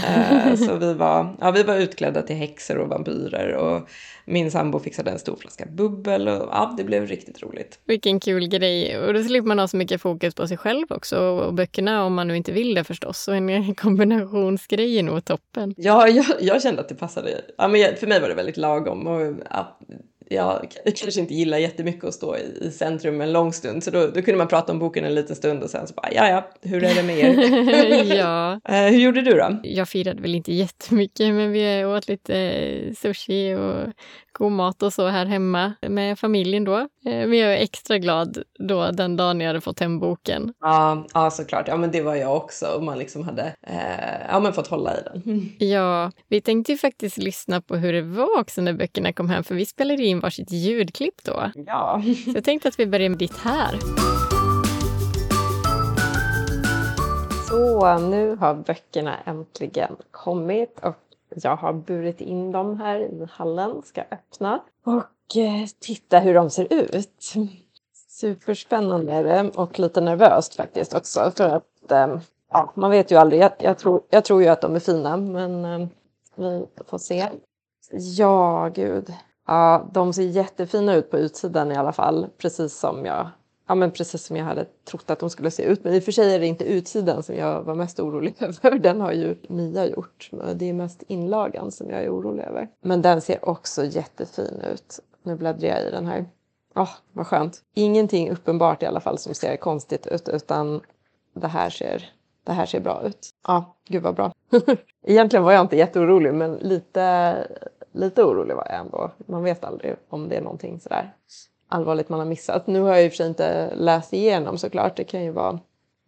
Uh, så vi var, ja, vi var utklädda till häxor och vampyrer och min sambo fixade en stor flaska bubbel och ja, det blev riktigt roligt. Vilken kul grej. Och då slipper man ha så mycket fokus på sig själv också och böckerna om man nu inte vill det förstås. Och en [laughs] kombinationsgrej är nog toppen. Ja, jag, jag kände att det passade. Ja, men för mig var det väldigt lagom. Och, ja, jag kanske inte gillar jättemycket att stå i, i centrum en lång stund så då, då, kunde man prata om boken en liten stund och sen så bara ja ja, hur är det med er? [laughs] ja. uh, [laughs] hur gjorde du då? Jag firade väl inte jättemycket men vi åt lite eh, sushi och god mat och så här hemma med familjen då. Eh, men jag är extra glad då den dagen jag hade fått hem boken. Ja, ja såklart. Ja, men det var jag också. Och man liksom hade eh, ja, men fått hålla i den. [laughs] Ja, vi tänkte ju faktiskt lyssna på hur det var också när böckerna kom hem, för vi spelade in varsitt ljudklipp då. Ja. Så jag tänkte att vi börjar med ditt här. Så nu har böckerna äntligen kommit och jag har burit in dem här i hallen, ska öppna och Eh, titta hur de ser ut. Superspännande är det och lite nervöst faktiskt också för att eh, ja, man vet ju aldrig. Jag, jag, tror, jag tror ju att de är fina men eh, vi får se. Ja, gud. Ja, de ser jättefina ut på utsidan i alla fall, precis som jag ja, men precis som jag hade trott att de skulle se ut. Men i och för sig är det inte utsidan som jag var mest orolig [laughs] över. Den har ju Mia gjort. Det är mest inlagan som jag är orolig över. Men den ser också jättefin ut. Nu bläddrar jag i den här. Åh, oh, vad skönt. Ingenting uppenbart i alla fall som ser konstigt ut utan det här ser, det här ser bra ut. Ja, gud vad bra. [laughs] Egentligen var jag inte jätteorolig men lite, lite orolig var jag ändå. Man vet aldrig om det är någonting sådär allvarligt man har missat. Nu har jag i och för sig inte läst igenom såklart. Det kan ju vara,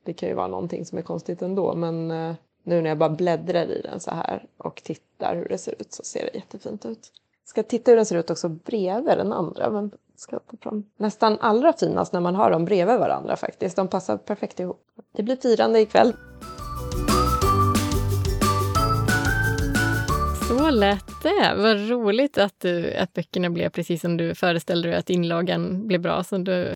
det kan ju vara någonting som är konstigt ändå. Men eh, nu när jag bara bläddrar i den så här och tittar hur det ser ut så ser det jättefint ut. Ska titta hur den ser ut också bredvid den andra. Men ska ta fram. Nästan allra finast när man har dem bredvid varandra faktiskt. De passar perfekt ihop. Det blir firande ikväll. Så lät det. Vad roligt att, du, att böckerna blev precis som du föreställde dig att inlagan blev bra, som du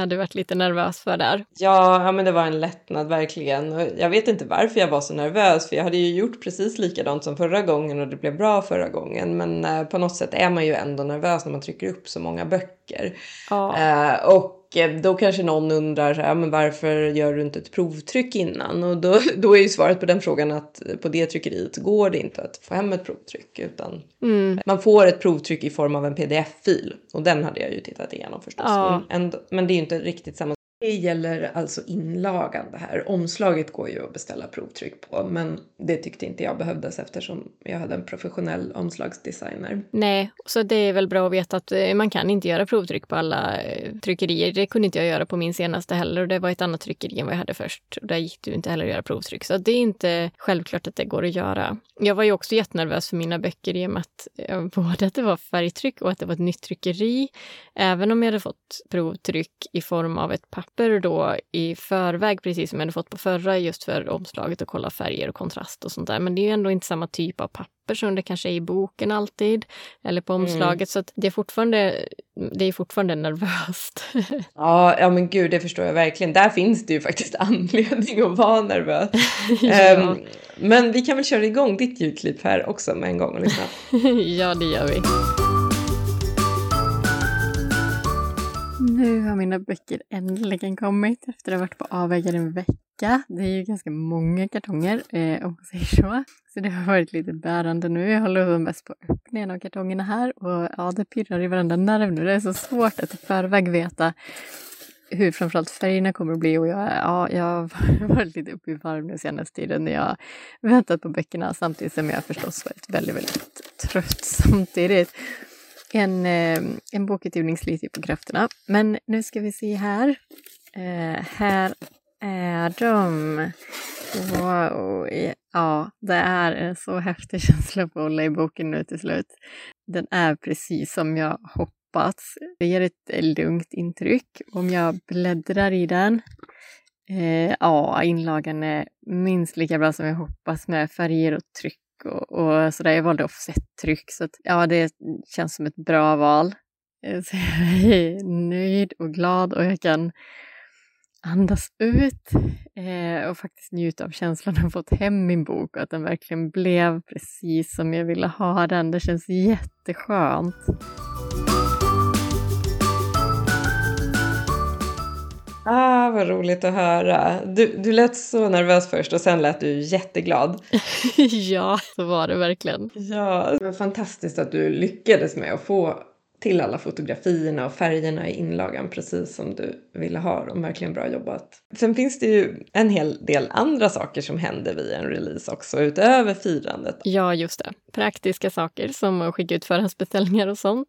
hade varit lite nervös för där. Ja, ja, men det var en lättnad verkligen. Jag vet inte varför jag var så nervös, för jag hade ju gjort precis likadant som förra gången och det blev bra förra gången. Men eh, på något sätt är man ju ändå nervös när man trycker upp så många böcker böcker. Ja. Eh, och då kanske någon undrar här, men varför gör du inte ett provtryck innan? Och då, [laughs] då är ju svaret på den frågan att på det tryckeriet går det inte att få hem ett provtryck utan mm. man får ett provtryck i form av en pdf-fil och den hade jag ju tittat igenom förstås. Ja. Men, men det är ju inte riktigt samma det gäller alltså inlagan det här. Omslaget går ju att beställa provtryck på men det tyckte inte jag behövdes eftersom jag hade en professionell omslagsdesigner. Nej, så det är väl bra att veta att eh, man kan inte göra provtryck på alla eh, tryckerier. Det kunde inte jag göra på min senaste heller och det var ett annat tryckeri än vad jag hade först. Och där gick det inte heller att göra provtryck. Så det är inte självklart att det går att göra. Jag var ju också jättenervös för mina böcker i och med att eh, [laughs] både att det var färgtryck och att det var ett nytt tryckeri. Även om jag hade fått provtryck i form av ett papper papper då i förväg, precis som jag hade fått på förra, just för omslaget och kolla färger och kontrast och sånt där. Men det är ju ändå inte samma typ av papper som det kanske är i boken alltid, eller på mm. omslaget. Mm. Så det är fortfarande, det är fortfarande nervöst. [laughs] ja, ja, men gud, det förstår jag verkligen. Där finns det ju faktiskt [laughs] anledning att vara nervös. [laughs] ja. um, men vi kan väl köra igång ditt ljudklipp här också med en gång och lyssna. ja, det gör vi. Nu har mina böcker äntligen kommit efter att ha varit på avvägar en vecka. Det är ju ganska många kartonger eh, om man säger så. Så det har varit lite bärande nu. Jag håller som mest på att öppna en av kartongerna här och ja, det pirrar i varenda nerv nu. Det är så svårt att i förväg veta hur framförallt färgerna kommer att bli och jag, ja, jag har [laughs] varit lite uppe i varv nu senaste tiden när jag väntat på böckerna samtidigt som jag förstås varit väldigt, väldigt trött samtidigt. En, eh, en bokutgivning sliter på krafterna. Men nu ska vi se här. Eh, här är de. Wow. Ja, det är en så häftig [laughs] känsla att hålla i boken nu till slut. Den är precis som jag hoppats. Det ger ett lugnt intryck. Om jag bläddrar i den Eh, ja, inlagan är minst lika bra som jag hoppas med färger och tryck och, och sådär. Jag valde offsettryck, så att, ja, det känns som ett bra val. Så [laughs] jag är nöjd och glad och jag kan andas ut eh, och faktiskt njuta av känslan av att fått hem min bok och att den verkligen blev precis som jag ville ha den. Det känns jätteskönt. Ah, vad roligt att höra. Du, du lät så nervös först och sen lät du jätteglad. [laughs] ja, så var det verkligen. Ja, det var fantastiskt att du lyckades med att få till alla fotografierna och färgerna i inlagan precis som du ville ha dem. Verkligen bra jobbat. Sen finns det ju en hel del andra saker som händer vid en release också utöver firandet. Ja, just det. Praktiska saker som att skicka ut förhandsbeställningar och sånt.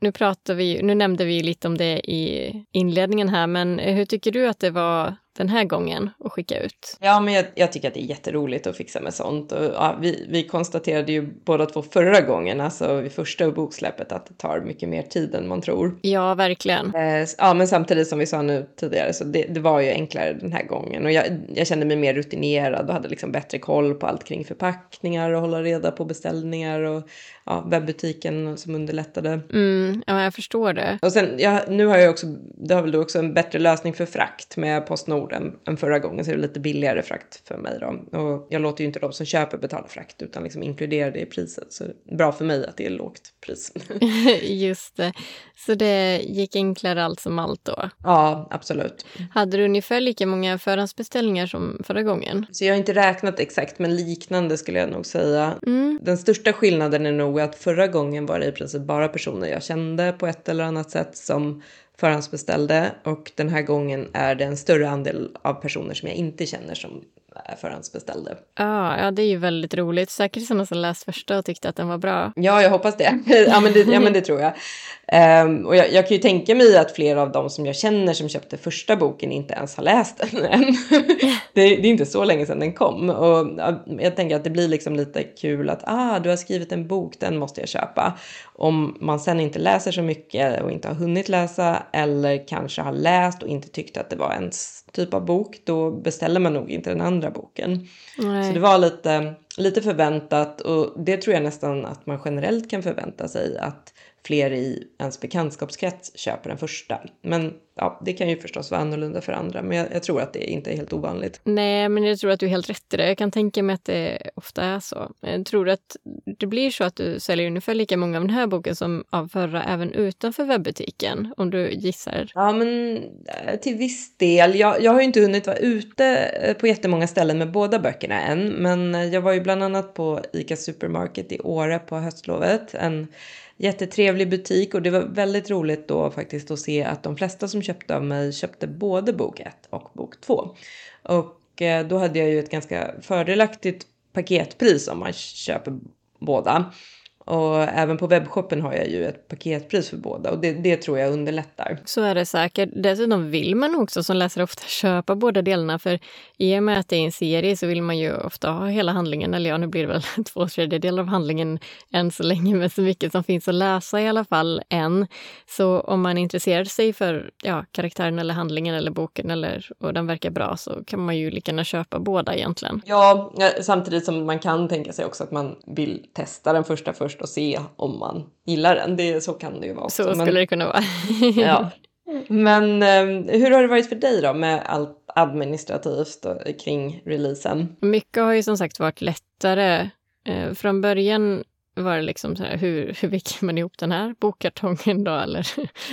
Nu pratar vi, nu nämnde vi lite om det i inledningen här, men hur tycker du att det var den här gången och skicka ut. Ja, men jag, jag, tycker att det är jätteroligt att fixa med sånt. Och, ja, vi, vi konstaterade ju båda två förra gången, alltså vid första boksläppet, att det tar mycket mer tid än man tror. Ja, verkligen. Eh, ja, men samtidigt som vi sa nu tidigare, så det, det var ju enklare den här gången. Och jag, jag, kände mig mer rutinerad och hade liksom bättre koll på allt kring förpackningar och hålla reda på beställningar och ja, webbutiken som underlättade. Mm, ja, jag förstår det. Och sen, ja, nu har jag också, det har väl då också en bättre lösning för frakt med Postnord än, än förra gången, så det är lite billigare frakt för mig då. Och jag låter ju inte de som köper betala frakt, utan liksom inkluderar det i priset. Så bra för mig att det är lågt pris. [laughs] Just det. Så det gick enklare allt som allt då? Ja, absolut. Hade du ungefär lika många förhandsbeställningar som förra gången? Så jag har inte räknat exakt, men liknande skulle jag nog säga. Mm. Den största skillnaden är nog att förra gången var det i princip bara personer jag kände på ett eller annat sätt som förhandsbeställde och den här gången är det en större andel av personer som jag inte känner som förhandsbeställde. Ah, ja, det är ju väldigt roligt. Säkert sådana som läst första och tyckte att den var bra. Ja, jag hoppas det. [laughs] ja, men det, ja, men det tror jag. Um, och jag, jag, kan ju tänka mig att flera av dem som jag känner som köpte första boken inte ens har läst den än. [laughs] det, det, är inte så länge sedan den kom. Och jag tänker att det blir liksom lite kul att ah, du har skrivit en bok, den måste jag köpa. Om man sen inte läser så mycket och inte har hunnit läsa eller kanske har läst och inte tyckte att det var ens typ av bok, då beställer man nog inte den andra boken. Nej. Så det var lite, lite förväntat och det tror jag nästan att man generellt kan förvänta sig att fler i ens bekantskapskrets köper den första. Men ja, det kan ju förstås vara annorlunda för andra, men jag, jag, tror att det inte är helt ovanligt. Nej, men jag tror att du är helt rätt i det. Jag kan tänka mig att det ofta är så. Jag tror att det blir så att du säljer ungefär lika många av den här boken som av förra, även utanför webbutiken, om du gissar. Ja, men eh, till viss del. Jag, jag har ju inte hunnit vara ute eh, på jättemånga ställen med båda böckerna än, men eh, jag var ju bland annat på ICA Supermarket i Åre på höstlovet. En jättetrevlig butik och det var väldigt roligt då faktiskt att se att de flesta som köpte av mig köpte både bok 1 och bok 2. Och eh, då hade jag ju ett ganska fördelaktigt paketpris om man köper båda. Och även på webbshoppen har jag ju ett paketpris för båda och det, det, tror jag underlättar. Så är det säkert. Dessutom vill man också som läsare ofta [laughs] köpa båda delarna för i och med att det är en serie så vill man ju ofta ha hela handlingen, eller ja, nu blir det väl [laughs] två tredjedelar av handlingen än så länge med så mycket som finns att läsa i alla fall än. Så om man intresserar sig för ja, karaktären eller handlingen eller boken eller, och den verkar bra så kan man ju lika gärna köpa båda egentligen. Ja, samtidigt som man kan tänka sig också att man vill testa den första först först och se om man gillar den. Det, så kan det ju vara. Så också. skulle Men, det kunna vara. [laughs] ja. Men eh, hur har det varit för dig då med allt administrativt kring releasen? Mycket har ju som sagt varit lättare. Eh, från början var det liksom så här, hur, hur viker man ihop den här bokkartongen då? Eller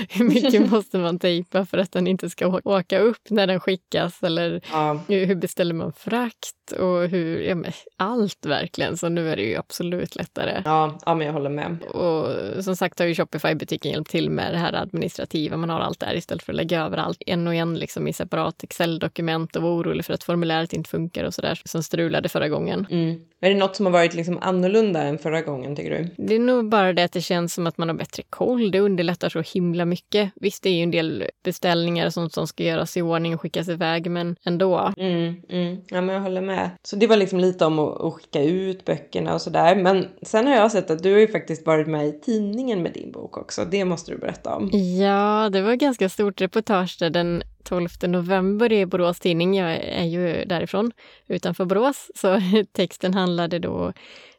[laughs] hur mycket [laughs] måste man tejpa för att den inte ska åka upp när den skickas? Eller ja. hur beställer man frakt? Och hur, ja, men allt verkligen. Så nu är det ju absolut lättare. Ja, ja men jag håller med. Och som sagt har ju Shopify-butiken hjälpt till med det här administrativa. Man har allt där istället för att lägga över allt en och en liksom i separat Excel-dokument och vara orolig för att formuläret inte funkar och sådär som strulade förra gången. Mm. Är det något som har varit liksom annorlunda än förra gången tycker du? Det är nog bara det att det känns som att man har bättre koll. Det underlättar så himla mycket. Visst, det är ju en del beställningar och sånt som ska göras i ordning och skickas iväg, men ändå. Mm, mm. Ja, men jag håller med. Så det var liksom lite om att, att skicka ut böckerna och sådär. Men sen har jag sett att du har ju faktiskt varit med i tidningen med din bok också. Det måste du berätta om. Ja, det var ett ganska stort reportage där den 12 november i Borås Tidning. Jag är ju därifrån, utanför Borås, så [laughs] texten handlade då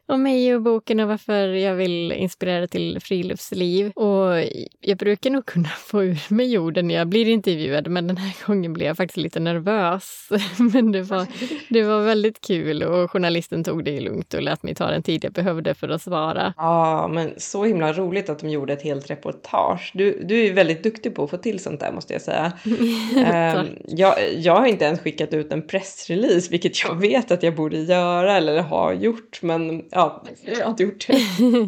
om mig och boken och varför jag vill inspirera till friluftsliv. Och jag brukar nog kunna [laughs] få ur mig jorden när jag blir intervjuad, men den här gången blev jag faktiskt lite nervös. [laughs] Men det var, [laughs] det var väldigt kul och journalisten tog det lugnt och lät mig ta den tid jag behövde för att svara. Ja, men så himla roligt att de gjorde ett helt reportage. Du, du är väldigt duktig på att få till sånt där måste jag säga. um, jag, jag har inte ens skickat ut en pressrelease, vilket jag vet att jag borde göra eller har gjort, men ja, jag har inte gjort det. [laughs]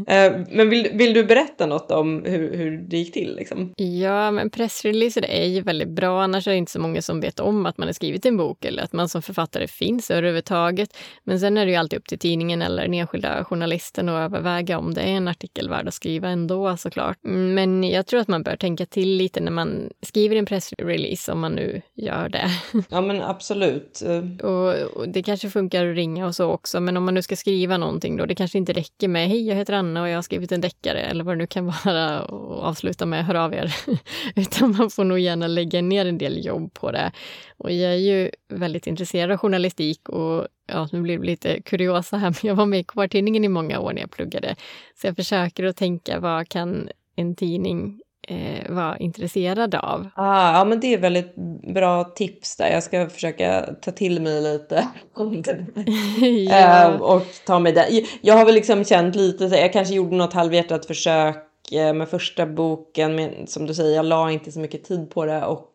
Eh, men vill, vill du berätta något om hur, hur det gick till? Liksom? Ja, men pressreleaser är ju väldigt bra. Annars är det inte så många som vet om att man har skrivit en bok eller att man som författare finns överhuvudtaget. Men sen är det ju alltid upp till tidningen eller den enskilda journalisten att överväga om det är en artikel värd att skriva ändå såklart. Men jag tror att man bör tänka till lite när man skriver en pressrelease, om man nu gör det. [laughs] Ja, men absolut. Och, och det kanske funkar att ringa och så också, men om man nu ska skriva någonting då, det kanske inte räcker med hej, jag heter Anna och jag har skrivit en deckare eller vad det nu kan [laughs] vara och avsluta med hör av er. [laughs] Utan man får nog gärna lägga ner en del jobb på det. Och jag är ju väldigt intresserad av journalistik och ja, nu blir det lite kuriosa här, [laughs] men jag var med i kvartidningen i många år när jag pluggade. Så jag försöker att tänka vad kan en tidning eh, var intresserad av. Ah, ja, men det är väldigt bra tips där. Jag ska försöka ta till mig lite [laughs] [laughs] ja. eh, och ta mig där. Jag har väl liksom känt lite, så jag kanske gjorde något halvhjärtat försök eh, med första boken, men som du säger, jag la inte så mycket tid på det och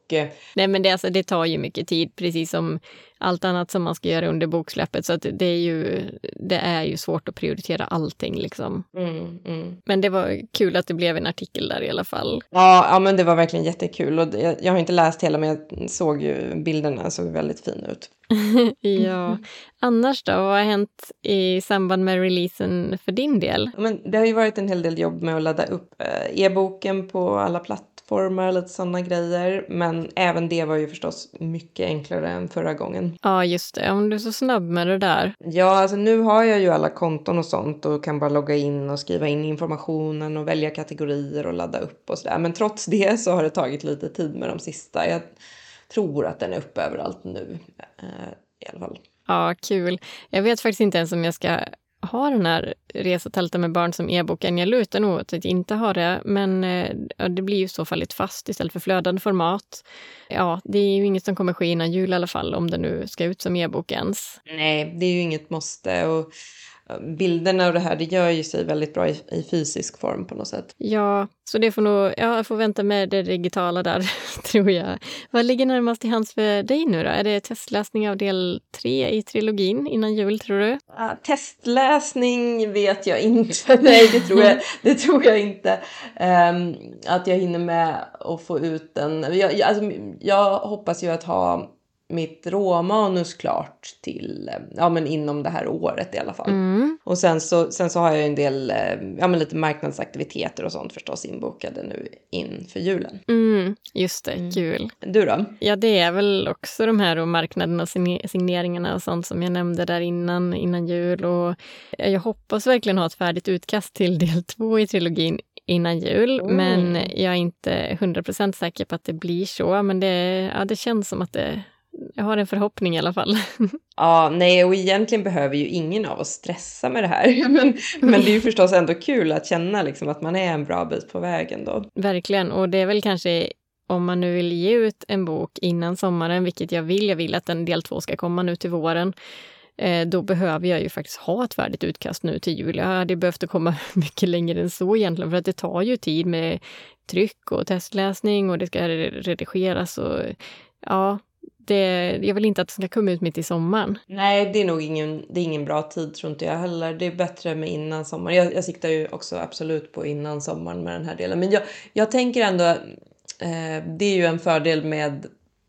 Nej, men det, alltså, det tar ju mycket tid, precis som allt annat som man ska göra under boksläppet. Så att det, är ju, det är ju svårt att prioritera allting. Liksom. Mm, mm. Men det var kul att det blev en artikel där i alla fall. Ja, ja men det var verkligen jättekul. Och det, jag har inte läst hela, men jag såg ju bilderna såg väldigt fina ut. [laughs] ja. Annars då, vad har hänt i samband med releasen för din del? Men det har ju varit en hel del jobb med att ladda upp eh, e-boken på alla plattformar plattformar och lite sådana grejer. Men även det var ju förstås mycket enklare än förra gången. Ja, just det. Om du är så snabb med det där. Ja, alltså nu har jag ju alla konton och sånt och kan bara logga in och skriva in informationen och välja kategorier och ladda upp och sådär. Men trots det så har det tagit lite tid med de sista. Jag tror att den är uppe överallt nu eh, i alla fall. Ja, kul. Jag vet faktiskt inte ens om jag ska ha den här Resa tälta med barn som e-boken. Jag lutar nog åt att inte ha det, men eh, det blir ju i så fall ett fast istället för flödande format. Ja, det är ju inget som kommer ske innan jul i alla fall, om det nu ska ut som e-bok ens. Nej, det är ju inget måste. Och bilderna och det här, det gör ju sig väldigt bra i, i, fysisk form på något sätt. Ja, så det får nog, ja, jag får vänta med det digitala där, [laughs] tror jag. Vad ligger närmast till hands för dig nu då? Är det testläsning av del tre i trilogin innan jul, tror du? Ja, testläsning vet jag inte. [laughs] Nej, det tror jag, det tror jag inte. Um, att jag hinner med att få ut den. Jag, alltså, jag hoppas ju att ha mitt råmanus klart till, eh, ja men inom det här året i alla fall. Mm. Och sen så, sen så har jag en del, eh, ja men lite marknadsaktiviteter och sånt förstås inbokade nu inför julen. Mm, just det, mm. kul. Du då? Ja det är väl också de här och marknaden och signeringarna och sånt som jag nämnde där innan, innan jul. Och jag hoppas verkligen ha ett färdigt utkast till del två i trilogin innan jul, mm. men jag är inte 100% säker på att det blir så. Men det, ja, det känns som att det jag har en förhoppning i alla fall. [laughs] Ja, nej, och egentligen behöver ju ingen av oss stressa med det här. [laughs] Men, men det är ju förstås ändå kul att känna liksom att man är en bra bit på vägen då. Verkligen, och det är väl kanske om man nu vill ge ut en bok innan sommaren, vilket jag vill, jag vill att en del två ska komma nu till våren, eh, då behöver jag ju faktiskt ha ett färdigt utkast nu till jul. Jag hade behövt komma [laughs] mycket längre än så egentligen, för att det tar ju tid med tryck och testläsning och det ska redigeras och ja, det, jag vill inte att det ska komma ut mitt i sommaren. Nej, det är nog ingen, det är ingen bra tid tror inte jag heller. Det är bättre med innan sommaren. Jag, jag siktar ju också absolut på innan sommaren med den här delen. Men jag, jag tänker ändå, eh, det är ju en fördel med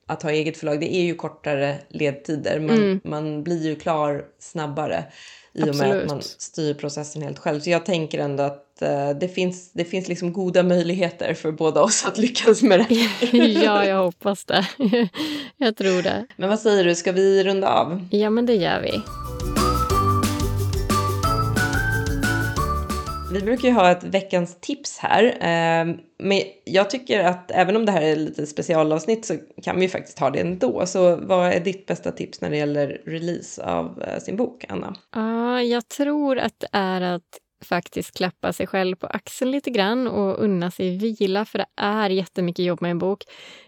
att ha eget förlag. Det är ju kortare ledtider. Man, mm. man blir ju klar snabbare i och med att man styr processen helt själv. Så jag tänker ändå att uh, det finns, det finns liksom goda möjligheter för båda oss att lyckas med det. [laughs] ja, jag hoppas det. [laughs] jag tror det. Men vad säger du, ska vi runda av? Ja, men det gör vi. Vi brukar ju ha ett veckans tips här. Ehm, men jag tycker att även om det här är lite specialavsnitt så kan vi faktiskt ha det ändå. Så vad är ditt bästa tips när det gäller release av eh, sin bok, Anna? Ja, jag tror att det är att faktiskt klappa sig själv på axeln lite grann och unna sig vila, för det är jättemycket jobb med en bok.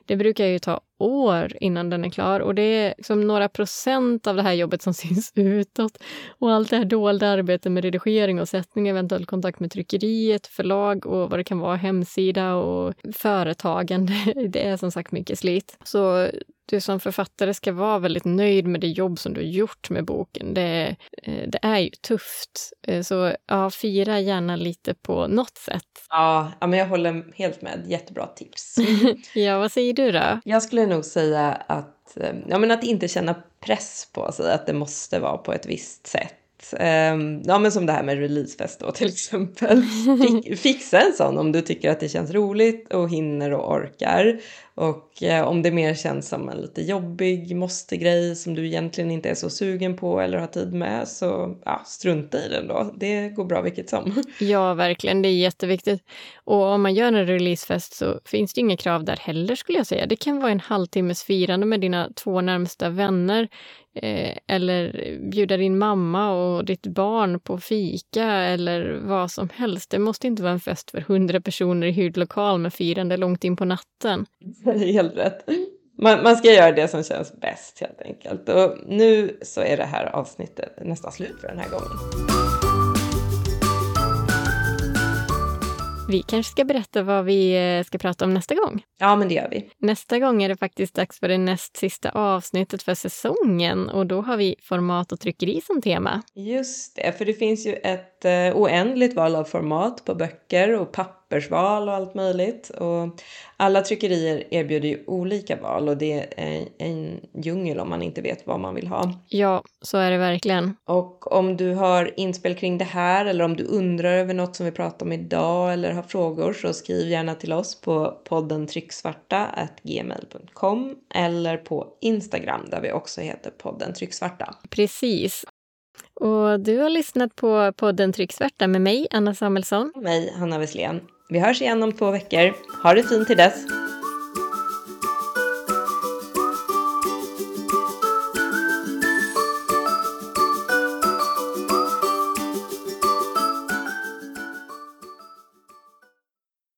Det brukar ju ta år innan den är klar och det är liksom några procent av det här jobbet som [laughs] syns utåt. Och allt det här dolda arbetet med redigering och sättning, eventuell kontakt med tryckeriet, förlag och vad det kan vara, hemsida och företagande. [laughs] Det är som sagt mycket slit. Så du som författare ska vara väldigt nöjd med det jobb som du har gjort med boken. Det, eh, det är ju tufft. Eh, så ja, fira gärna lite på något sätt. Ja, men jag håller helt med. Jättebra tips. [laughs] ja, vad säger du då? Jag skulle jag nog säga att, eh, ja, men att inte känna press på sig att det måste vara på ett visst sätt. Ehm, ja men som det här med releasefest då [laughs] till exempel. Fixa en sån om du tycker att det känns roligt och hinner och orkar. Och eh, om det mer känns som en lite jobbig måste-grej som du egentligen inte är så sugen på eller har tid med så ja, strunta i den då. Det går bra vilket som. [laughs] Ja, verkligen. Det är jätteviktigt. Och om man gör en releasefest så finns det inga krav där heller skulle jag säga. Det kan vara en halvtimmes firande med dina två närmsta vänner eh, eller bjuda din mamma och ditt barn på fika eller vad som helst. Det måste inte vara en fest för hundra personer i hyrd lokal med firande långt in på natten. [laughs] Helt rätt. Man, man, ska göra det som känns bäst helt enkelt. Och nu så är det här avsnittet nästan slut för den här gången. Vi kanske ska berätta vad vi eh, ska prata om nästa gång? Ja, men det gör vi. Nästa gång är det faktiskt dags för det näst sista avsnittet för säsongen och då har vi format och tryckeri som tema. Just det, för det finns ju ett eh, oändligt val av format på böcker och papper pappersval och allt möjligt. Och alla tryckerier erbjuder ju olika val och det är en djungel om man inte vet vad man vill ha. Ja, så är det verkligen. Och om du har inspel kring det här eller om du undrar över något som vi pratar om idag eller har frågor så skriv gärna till oss på podden trycksvarta gmail.com eller på Instagram där vi också heter podden trycksvarta. Precis. Och du har lyssnat på podden Trycksvärta med mig, Anna Samuelsson. Och mig, Hanna Wesslén. Vi hörs igen om två veckor. Ha det fint till dess.